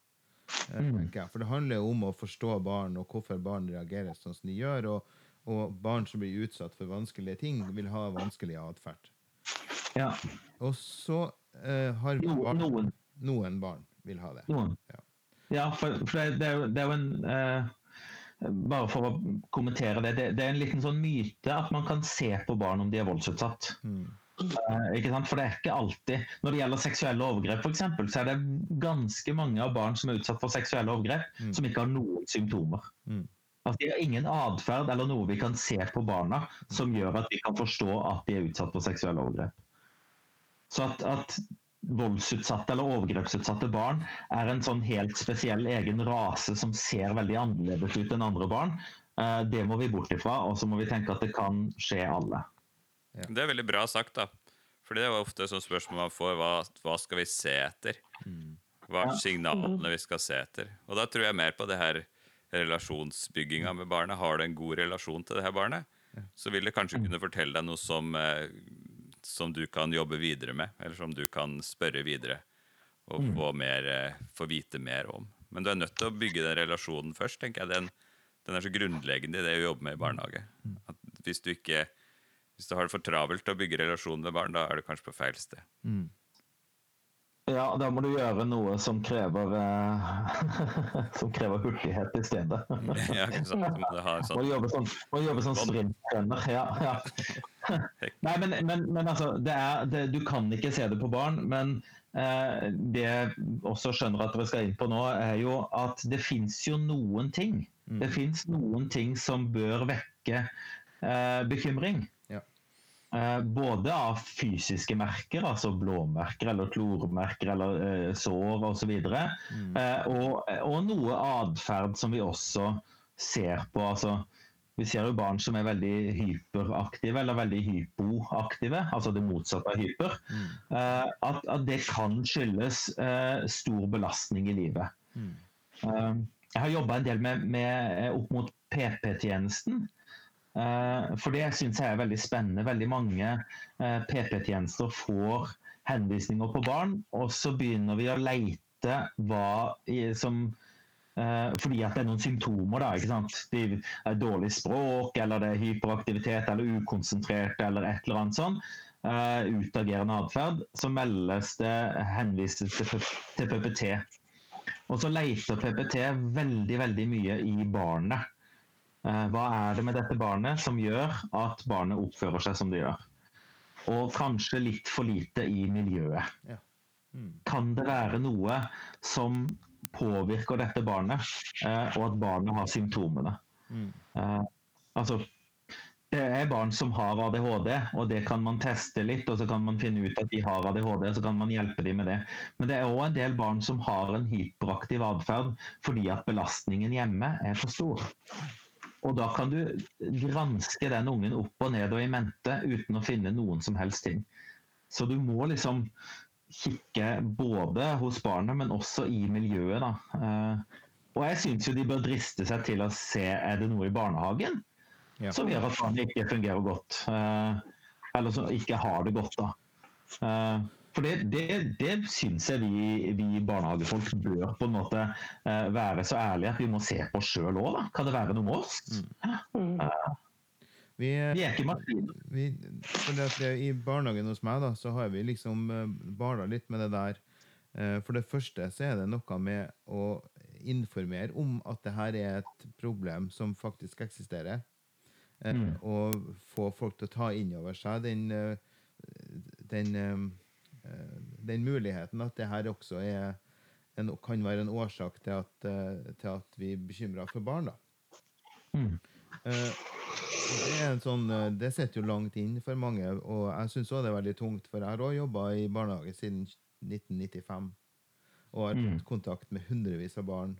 eh, Mm. jeg. For det handler jo om å forstå barn, og hvorfor barn reagerer sånn som de gjør. Og, og barn som blir utsatt for vanskelige ting, vil ha vanskelig atferd. Ja, Og så eh, har barn, noen. noen barn vil ha det. Ja. Ja, for, for det, er jo, det er jo en eh, bare for å kommentere det, det, det er en liten sånn myte at man kan se på barn om de er voldsutsatt. Mm. Eh, ikke sant? For det er ikke alltid Når det gjelder seksuelle overgrep, eksempel, så er det ganske mange av barn som er utsatt for seksuelle overgrep, Mm. som ikke har noen symptomer. Mm. Altså, de har ingen atferd eller noe vi kan se på barna som gjør at vi kan forstå at de er utsatt for seksuelle overgrep. Så at, at voldsutsatte eller overgrepsutsatte barn er en sånn helt spesiell egen rase som ser veldig annerledes ut enn andre barn, eh, det må vi bort ifra. Og så må vi tenke at det kan skje alle. Det er veldig bra sagt, da. For det er jo ofte sånn spørsmål man får. Hva, hva skal vi se etter? Hva er signalene vi skal se etter? Og da tror jeg mer på det her relasjonsbygginga med barnet. Har du en god relasjon til det her barnet, så vil det kanskje kunne fortelle deg noe som, eh, som du kan jobbe videre med, eller som du kan spørre videre og få, mer, eh, få vite mer om. Men du er nødt til å bygge den relasjonen først. tenker jeg. Den, den er så grunnleggende i det å jobbe med i barnehage. At hvis du ikke hvis du har det for travelt til å bygge relasjon med barn, da er du kanskje på feil sted. Mm. Ja, da må du gjøre noe som krever eh, (laughs) Som krever hurtighet i stedet. (laughs) Ja, ikke sant? Du må en Må Du jobbe sånn, må jobbe sånn sprintrunner. Ja, ja. Nei, men, men, men altså, det er, det, du kan ikke se det på barn. Men eh, det jeg også skjønner at dere skal inn på nå, er jo at det fins jo noen ting. Det fins noen ting som bør vekke eh, bekymring. Eh, både av fysiske merker, altså blåmerker eller klormerker eller eh, sår osv. Mm. Eh, og, og noe atferd som vi også ser på. altså vi ser jo barn som er veldig hyperaktive eller veldig hypoaktive, altså det motsatte av hyper. Mm. Eh, at, at det kan skyldes uh, stor belastning i livet. Mm. Uh, jeg har jobba en del med, med opp mot PP-tjenesten. Eh, for det syns jeg er veldig spennende. Veldig mange eh, PP-tjenester får henvisninger på barn, og så begynner vi å leite hva som eh, fordi at det er noen symptomer. da, ikke sant? Det er dårlig språk, eller det er hyperaktivitet, eller ukonsentrert, eller et eller annet sånn. Uh, utagerende atferd. Så meldes det henvises til, til PPT. Og så leter PPT veldig, veldig mye i barnet. Eh, Hva er det med dette barnet som gjør at barnet oppfører seg som det gjør? Og kanskje litt for lite i miljøet. Mm. Kan det være noe som påvirker dette barnet, eh, og at barnet har symptomene? Mm. Altså, det er barn som har ADHD, og det kan man teste litt, og så kan man finne ut at de har ADHD, og så kan man hjelpe dem med det. Men det er òg en del barn som har en hyperaktiv atferd fordi at belastningen hjemme er for stor. Og da kan du granske den ungen opp og ned og i mente uten å finne noen som helst ting. Så du må liksom kikke både hos barnet, men også i miljøet. Da. Eh, og jeg syns jo de bør driste seg til å se er det noe i barnehagen Ja. som gjør at barnet ikke fungerer godt. eh, eller som ikke har det godt, da. Eh, for det, det, det syns jeg vi, vi barnehagefolk bør på en måte eh, være så ærlige at vi må se på sjøl òg, da. Kan det være noe med oss? Mm. Vi, Vi er ikke maskiner. I barnehagen hos meg da, så har vi liksom uh, bala litt med det der. Eh, for det første så er det noe med å informere om at det her er et problem som faktisk eksisterer. Eh, Mm. Og få folk til å ta inn over seg den, eh, den, eh, eh, den muligheten at det her også er en, kan være en årsak til at, eh, til at vi er bekymra for barn. da. Mm. Eh, det, er en sånn, eh, det sitter jo langt inn for mange, og jeg syns òg det er veldig tungt. For jeg har òg jobba i barnehage siden 1995 og har Mm. hatt kontakt med hundrevis av barn.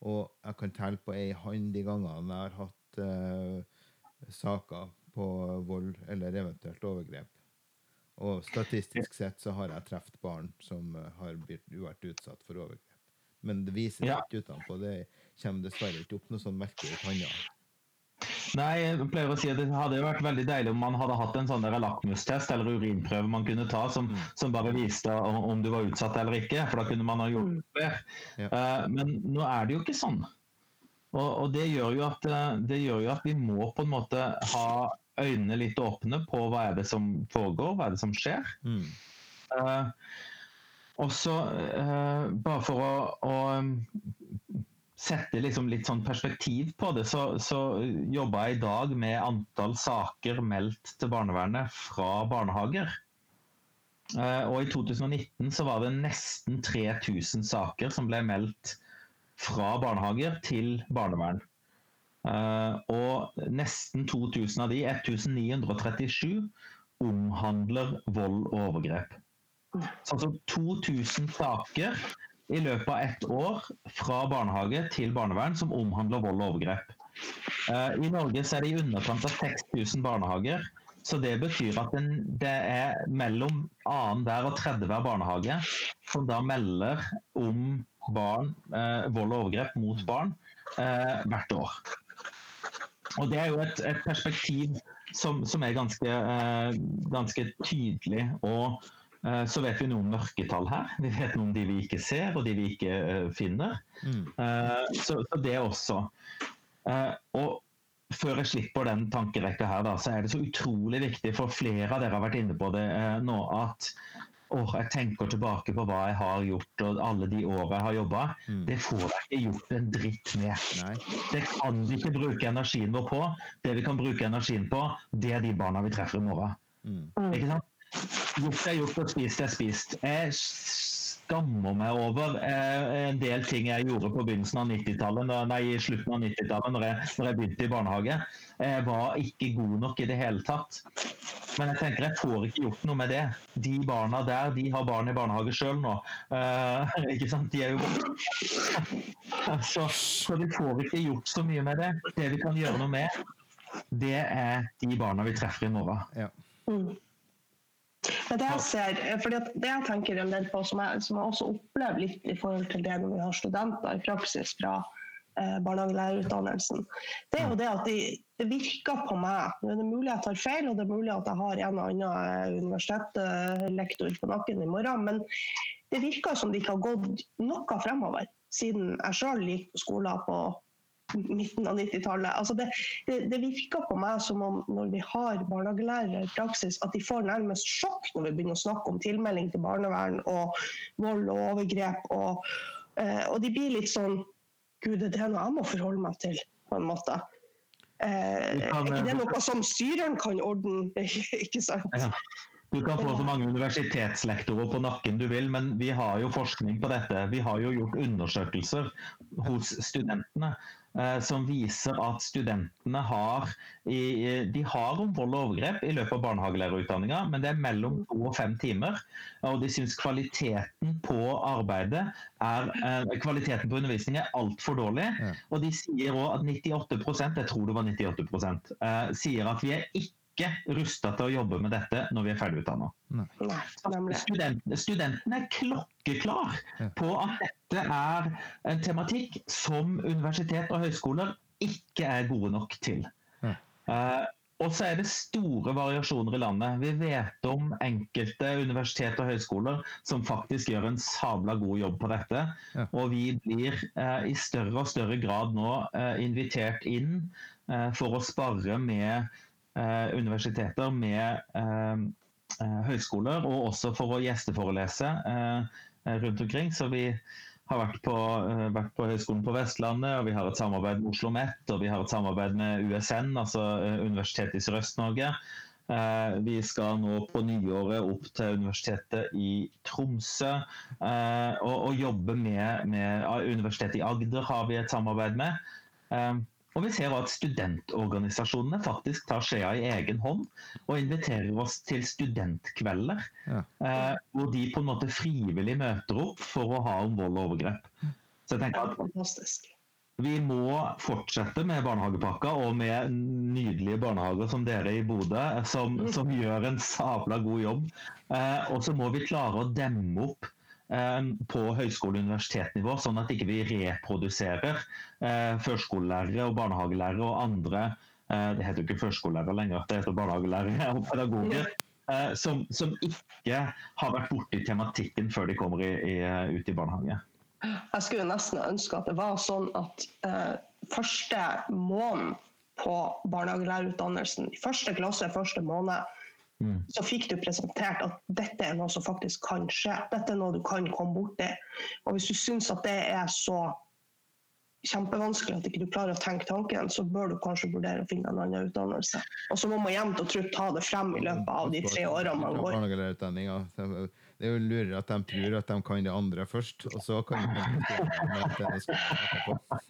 Og jeg kan telle på ei hånd de gangene jeg har hatt uh, saker på vold eller eventuelt overgrep. Og statistisk sett så har jeg truffet barn som eh, har vært utsatt for overgrep. Men det viser seg Ja. ikke utenpå. Det kommer dessverre ikke opp noe sånn merke i panna. Nei, jeg pleier å si at det hadde jo vært veldig deilig om man hadde hatt en sånn lakmustest eller urinprøve man kunne ta som, som bare viste om, om du var utsatt eller ikke, for da kunne man ha gjort det. Ja. Uh, men nå er det jo ikke sånn. Og, og det, gjør jo at, eh, det gjør jo at vi må på en måte ha øynene litt åpne på hva er det som foregår, hva er det som skjer. Mm. Eh, og så, eh, bare for å, å um, sette liksom litt sånn perspektiv på det, så, så jobba jeg i dag med antall saker meldt til barnevernet fra barnehager. Eh, og i 2019 så var det nesten 3000 saker som ble meldt fra barnehager til barnevern. Eh, og nesten 2000 av de, 1937, omhandler vold og overgrep. Så altså 2000 saker i løpet av ett år fra barnehage til barnevern som omhandler vold og overgrep. Eh, I Norge er det i underkant av 6000 barnehager. Så det betyr at det er mellom annenhver og tredje hver barnehage som da melder om barn, eh, vold og overgrep mot barn eh, hvert år. Og Det er jo et, et perspektiv som, som er ganske, eh, ganske, tydelig. Og eh, så vet vi noen mørketall her. Vi vet noen de vi ikke ser, og de vi ikke eh, finner. Mm. Eh, så, så, det også. Eh, og før jeg slipper den tankerekka her, da, så er det så utrolig viktig, for flere av dere har vært inne på det eh, nå, at oh, jeg tenker tilbake på hva jeg har gjort og alle de åra jeg har jobba. Mm. Det får jeg ikke gjort en dritt med. Nei. Det kan vi ikke bruke energien vår på. Det vi kan bruke energien på, det er de barna vi treffer i morgen. Mm. Ikke sant? Gjort er gjort og spist er spist. Jeg skammer meg over eh, en del ting jeg gjorde på begynnelsen av 90-tallet, nei, i slutten av 90-tallet, når, når, jeg begynte i barnehage. Jeg var ikke god nok i det hele tatt. Men jeg tenker jeg får ikke gjort noe med det. De barna der de har barn i barnehage sjøl nå. Uh, (laughs) ikke sant? De er jo (laughs) så, så vi får ikke gjort så mye med det. Det vi kan gjøre noe med, det er de barna vi treffer i morgen. Ja. Mm. Men det jeg ser, fordi det jeg tenker en del på, som jeg, som jeg også opplever litt i forhold til det når vi har studenter i praksis fra barnehagelærerutdannelsen, det er jo det at de, det virker på meg Nå er det mulig jeg tar feil, og det er mulig at jeg har en og annen eh, universitetslektor på nakken i morgen, men det virker som det ikke har gått noe fremover siden jeg sjøl gikk på skolen på midten av 90-tallet. Altså det, det, det, virker på meg som om når vi har barnehagelærere i praksis, at de får nærmest sjokk når vi begynner å snakke om tilmelding til barnevern og vold og overgrep. Og, eh, og de blir litt sånn Gud, det er noe jeg må forholde meg til, på en måte. Eh, er det noe som styreren kan ordne? (laughs) ikke sant? Ja. Du kan få så mange universitetslektorer på nakken du vil, men vi har jo forskning på dette. Vi har jo gjort undersøkelser hos studentene Eh, som viser at studentene har, de har om vold og overgrep i løpet av barnehagelærerutdanninga, men det er mellom to og fem timer. Og de syns kvaliteten på arbeidet er, eh, kvaliteten på undervisning er altfor dårlig. Og de sier òg at 98% jeg tror det var 98 eh, sier at vi er ikke ikke rusta til å jobbe med dette når vi er ferdigutdanna. Student, studentene er klokkeklar på at dette er en tematikk som universitet og høyskoler ikke er gode nok til. Uh, og så er det store variasjoner i landet. Vi vet om enkelte universitet og høyskoler som faktisk gjør en sabla god jobb på dette. Ja. Og vi blir eh, i større og større grad nå eh, invitert inn eh, for å spare med universiteter med eh, eh, høyskoler, og også for å gjesteforelese rundt omkring. Så vi har vært på, vært på, Høgskolen på Vestlandet, og vi har et samarbeid med Oslo OsloMet, og vi har et samarbeid med USN, altså Universitetet i Sørøst-Norge. Vi skal nå på nyåret opp til Universitetet i Tromsø og, og jobbe med, med Universitetet i Agder har vi et samarbeid med. Og vi ser at studentorganisasjonene faktisk tar skjea i egen hånd og inviterer oss til studentkvelder. Ja. Eh, hvor de på en måte frivillig møter opp for å ha om vold og overgrep. Så jeg tenker at vi må fortsette med barnehagepakka og med nydelige barnehager som dere i Bodø, som, som gjør en sabla god jobb. Eh, og så må vi klare å demme opp Eh, på høyskole- og universitetsnivå, sånn at ikke vi ikke reproduserer eh, førskolelærere og barnehagelærere og andre eh, Det heter jo ikke førskolelærere lenger, det heter barnehagelærere og pedagoger. Som, som, ikke har vært borti tematikken før de kommer i, i, ut i barnehage. Jeg skulle nesten ønske at det var sånn at eh, første måneden på barnehagelærerutdannelsen, første klasse, første måned, Mm. Så fikk du presentert at dette er noe som faktisk kan skje. Dette er noe du kan komme borti. Og hvis du syns at det er så kjempevanskelig at ikke du klarer å tenke tanken, så bør du kanskje vurdere å finne en annen utdannelse. Og så må man jevnt og trutt ta det frem i løpet av de tre årene man går. Det er jo lurere at de tror at de kan det andre først, og så kan de det er.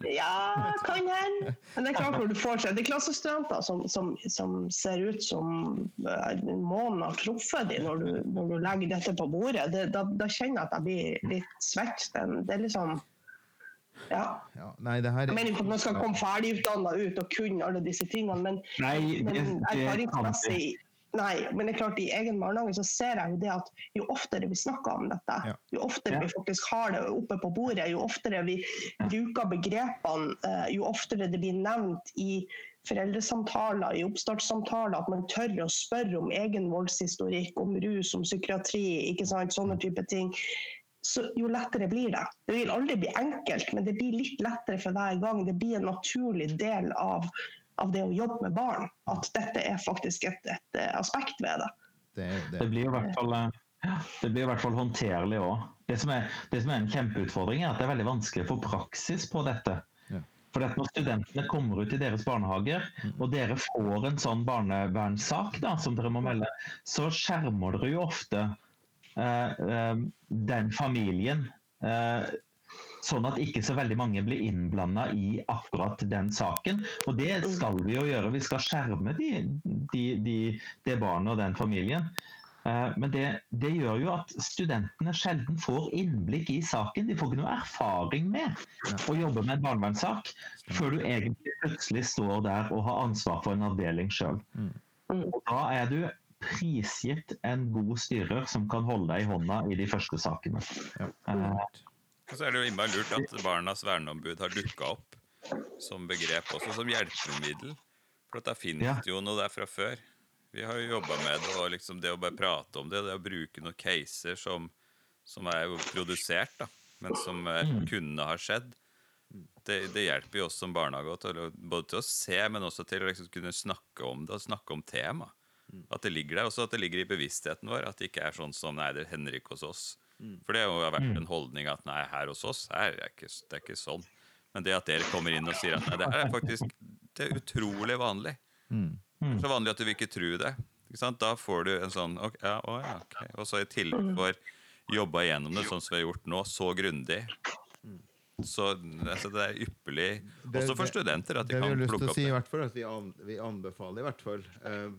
Ja, kan hende. Men det er klart når du får seg er klassestudenter som, som, som ser ut som eh, månen har truffet dem når, du- når du legger dette på bordet, det, da, da kjenner jeg at jeg blir litt svett. Den- Det er liksom Ja. Ja, nei, det her Jeg mener ikke at man skal komme ferdigutdanna ut og kunne alle disse tingene, men, Nei, men det, det kan erfaringsmessig Nei, men det er klart i egen barnehage så ser jeg jo det at jo oftere vi snakker om dette, Ja. jo oftere Ja. vi faktisk har det oppe på bordet, jo oftere vi bruker begrepene, eh, jo oftere det blir nevnt i foreldresamtaler, i oppstartssamtaler, at man tør å spørre om egen voldshistorikk, om rus, om psykiatri, ikke sant, sånne type ting, så jo lettere blir det. Det vil aldri bli enkelt, men det blir litt lettere for hver gang. Det blir en naturlig del av, av det å jobbe med barn, at dette er faktisk et, et eh, aspekt ved det. det, er jo Det det. blir i hvert fall, eh, ja, det blir i hvert fall håndterlig òg. Det, som er- det som er en kjempeutfordring, er at det er veldig vanskelig å få praksis på dette. Ja. For at når studentene kommer ut i deres barnehager, og dere får en sånn barnevernssak da, som dere må melde, så skjermer dere jo ofte eh, eh, den familien. Eh, Sånn at ikke så veldig mange blir innblanda i akkurat den saken. Og det skal vi jo gjøre. Vi skal skjerme de, de, de, det barnet og den familien. Eh, Men det, det gjør jo at studentene sjelden får innblikk i saken. De får ikke noe erfaring med å jobbe med en barnevernssak før du egentlig plutselig står der og har ansvar for en avdeling sjøl. Mm. Da er du prisgitt en god styrer som kan holde deg i hånda i de første sakene. Ja. Og så er det jo innmari lurt at Barnas verneombud har dukka opp som begrep også, som hjelpemiddel. For at da finnes Ja. jo noe der fra før. Vi har jo jobba med det, og liksom det å bare prate om det, det å bruke noen caser som, som er jo produsert, da, men som eh, kunne ha skjedd, det, det hjelper jo oss som barnehage til både til å se, men også til å liksom kunne snakke om det, og snakke om temaet. At det ligger der, også at det ligger i bevisstheten vår. At det ikke er sånn som nei, det hender ikke hos oss. For det har vært en holdning at nei, her hos oss her er ikke, det er ikke sånn. Men det at dere kommer inn og sier at nei, det her er faktisk det er utrolig vanlig. Mm. Så vanlig at du vil ikke tro det. Ikke sant? Da får du en sånn okay, ja, å, ja, ok. Og så i tillegg får jobba gjennom det sånn som vi har gjort nå, så grundig. Så altså, det er ypperlig, Det- også for det- studenter, at de Det vi har kan lyst til plukke å opp si, i det. hvert fall, at vi, anbefaler i hvert fall uh,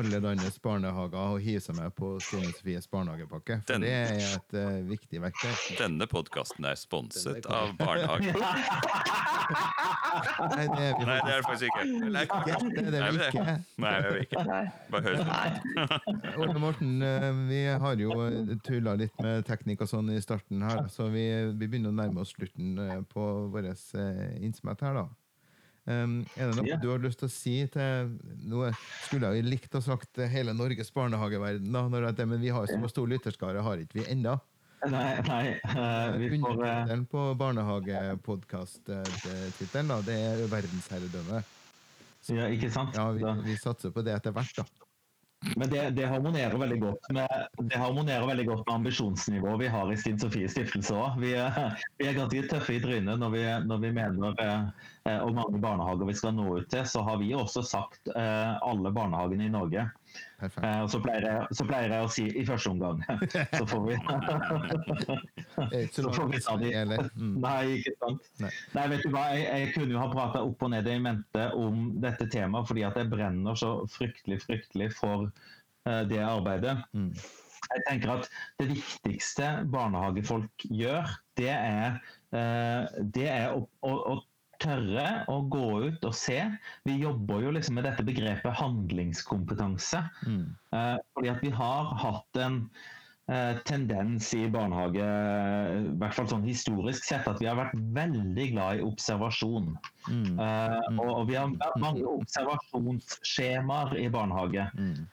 alle landets barnehager å hive seg med på Stine Sofies barnehagepakke. For Den- det er et uh, viktig verktøy. Denne podkasten er sponset er av barnehage. (laughs) Nei, det er vi Nei, det er det faktisk ikke. Nei, ikke. Det er det vi ikke. Nei, det er vi ikke. Bare hør. Ole Morten, eh, vi har jo tulla litt med teknikk og sånn i starten her, så vi, vi begynner å nærme oss slutten eh, på vår innsmett her, da. Um, er det noe Ja. du har lyst til å si til noe Skulle jeg jo likt å sagt eh, hele Norges barnehageverden, da, når det, men vi har så stor lytterskare, har ikke vi ennå. Nei, nei uh, vi får eh, Undertittelen på barnehagepodkast-tittelen, da, det er verdensherredømme. ja, Ikke sant? Ja, vi, vi satser på det etter hvert, da. Men det, det, harmonerer veldig godt med, det harmonerer veldig godt med ambisjonsnivået vi har i Stine Sofie stiftelse òg. Vi, vi er ganske tøffe i trynet når vi, når vi mener eh, eh, hvor mange barnehager vi skal nå ut til. Så har vi også sagt eh, alle barnehagene i Norge. Eh, og så pleier, jeg, så pleier jeg å si i første omgang. (laughs) Så får vi så får vi ta de. Mm. Nei, ikke sant. Nei. Nei, vet du hva, jeg, jeg kunne jo ha prata opp og ned i mente om dette temaet, fordi at jeg brenner så fryktelig, fryktelig for uh, det arbeidet. Mm. Jeg tenker at det viktigste barnehagefolk gjør, det er, uh, det er å, å, å tørre å gå ut og se. Vi jobber jo liksom med dette begrepet handlingskompetanse. Mm. Eh, fordi at vi har hatt en eh, tendens i barnehage, i hvert fall sånn historisk sett, at vi har vært veldig glad i observasjon. Mm. Eh, og, vi har mange observasjonsskjemaer i barnehage. Mm.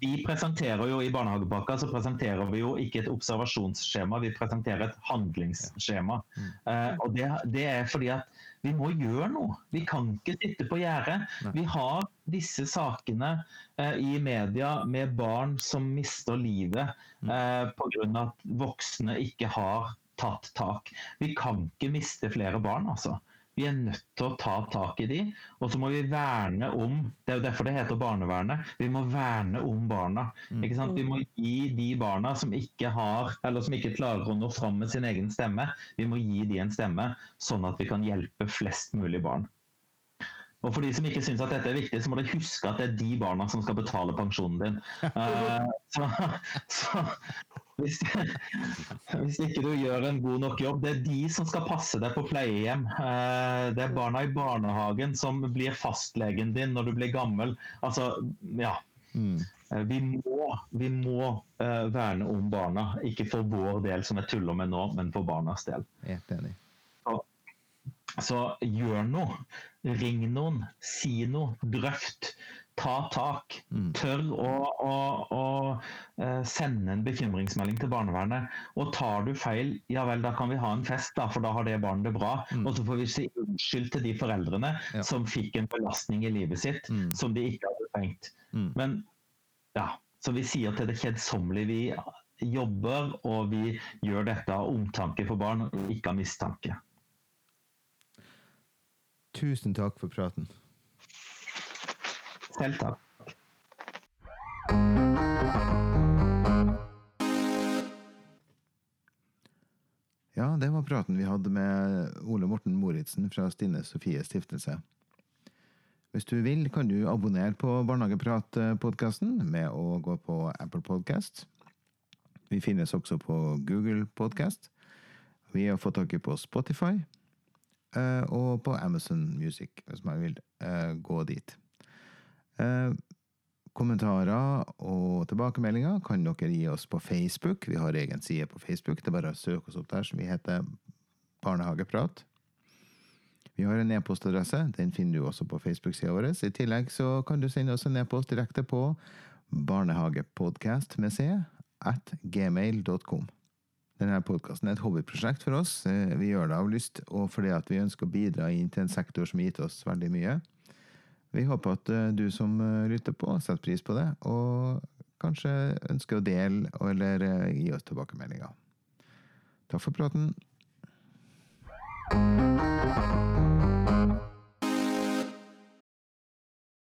Vi presenterer jo I barnehagepakka så presenterer vi jo ikke et observasjonsskjema, vi presenterer et handlingsskjema. Eh, og det, det er fordi at vi må gjøre noe. Vi kan ikke sitte på gjerdet. Vi har disse sakene eh, i media med barn som mister livet eh, pga. at voksne ikke har tatt tak. Vi kan ikke miste flere barn, altså. Vi er nødt til å ta tak i de, og så må vi verne om Det er jo derfor det heter barnevernet. Vi må verne om barna. Ikke sant? Vi må gi de barna som ikke har, eller som ikke klarer å nå fram med sin egen stemme, vi må gi de en stemme, sånn at vi kan hjelpe flest mulig barn. Og for de som ikke syns at dette er viktig, så må dere huske at det er de barna som skal betale pensjonen din. Uh, (laughs) så, så hvis, (laughs) hvis ikke du gjør en god nok jobb, det er de som skal passe deg på pleiehjem. Eh, det er barna i barnehagen som blir fastlegen din når du blir gammel. Altså, ja. Mm. Eh, Vi må, vi må eh, verne om barna. Ikke for vår del, som jeg tuller med nå, men for barnas del. Helt enig. Så gjør noe. Ring noen. Si noe. Drøft. Ta tak. Mm. Tør å, å, å eh, sende en bekymringsmelding til barnevernet. Og tar du feil, ja vel, da kan vi ha en fest, da, for da har det barnet det bra. Mm. Og så får vi si unnskyld til de foreldrene Ja. som fikk en belastning i livet sitt Mm. som de ikke hadde trengt. Mm. Men ja, så vi sier til det kjedsommelige vi jobber og vi gjør dette av omtanke for barn, ikke av mistanke. Tusen takk for praten. Selv takk. Ja, det var praten vi hadde med Ole Morten Moritzen fra Stine Sofie Stiftelse. Hvis du vil, kan du abonnere på Barnehageprat-podkasten med å gå på Apple Podcast. Vi finnes også på Google Podcast. Vi har fått tak i på Spotify eh, og på Amazon Music, hvis man vil eh, gå dit. Eh, Kommentarer og tilbakemeldinger kan dere gi oss på Facebook. Vi har egen side på Facebook. Det er bare å søke oss opp der, som vi heter Barnehageprat. Vi har en e-postadresse. Den finner du også på Facebook-sida vår. I tillegg så kan du sende oss en e-post direkte på barnehagepodkast med c at gmail.com. Denne podkasten er et hobbyprosjekt for oss. Eh, Vi gjør det av lyst og fordi vi ønsker å bidra inn til en sektor som har gitt oss veldig mye. Vi håper at eh, du som eh, lytter på, setter pris på det, og kanskje ønsker å dele eller eh, gi oss tilbakemeldinger. Takk for praten.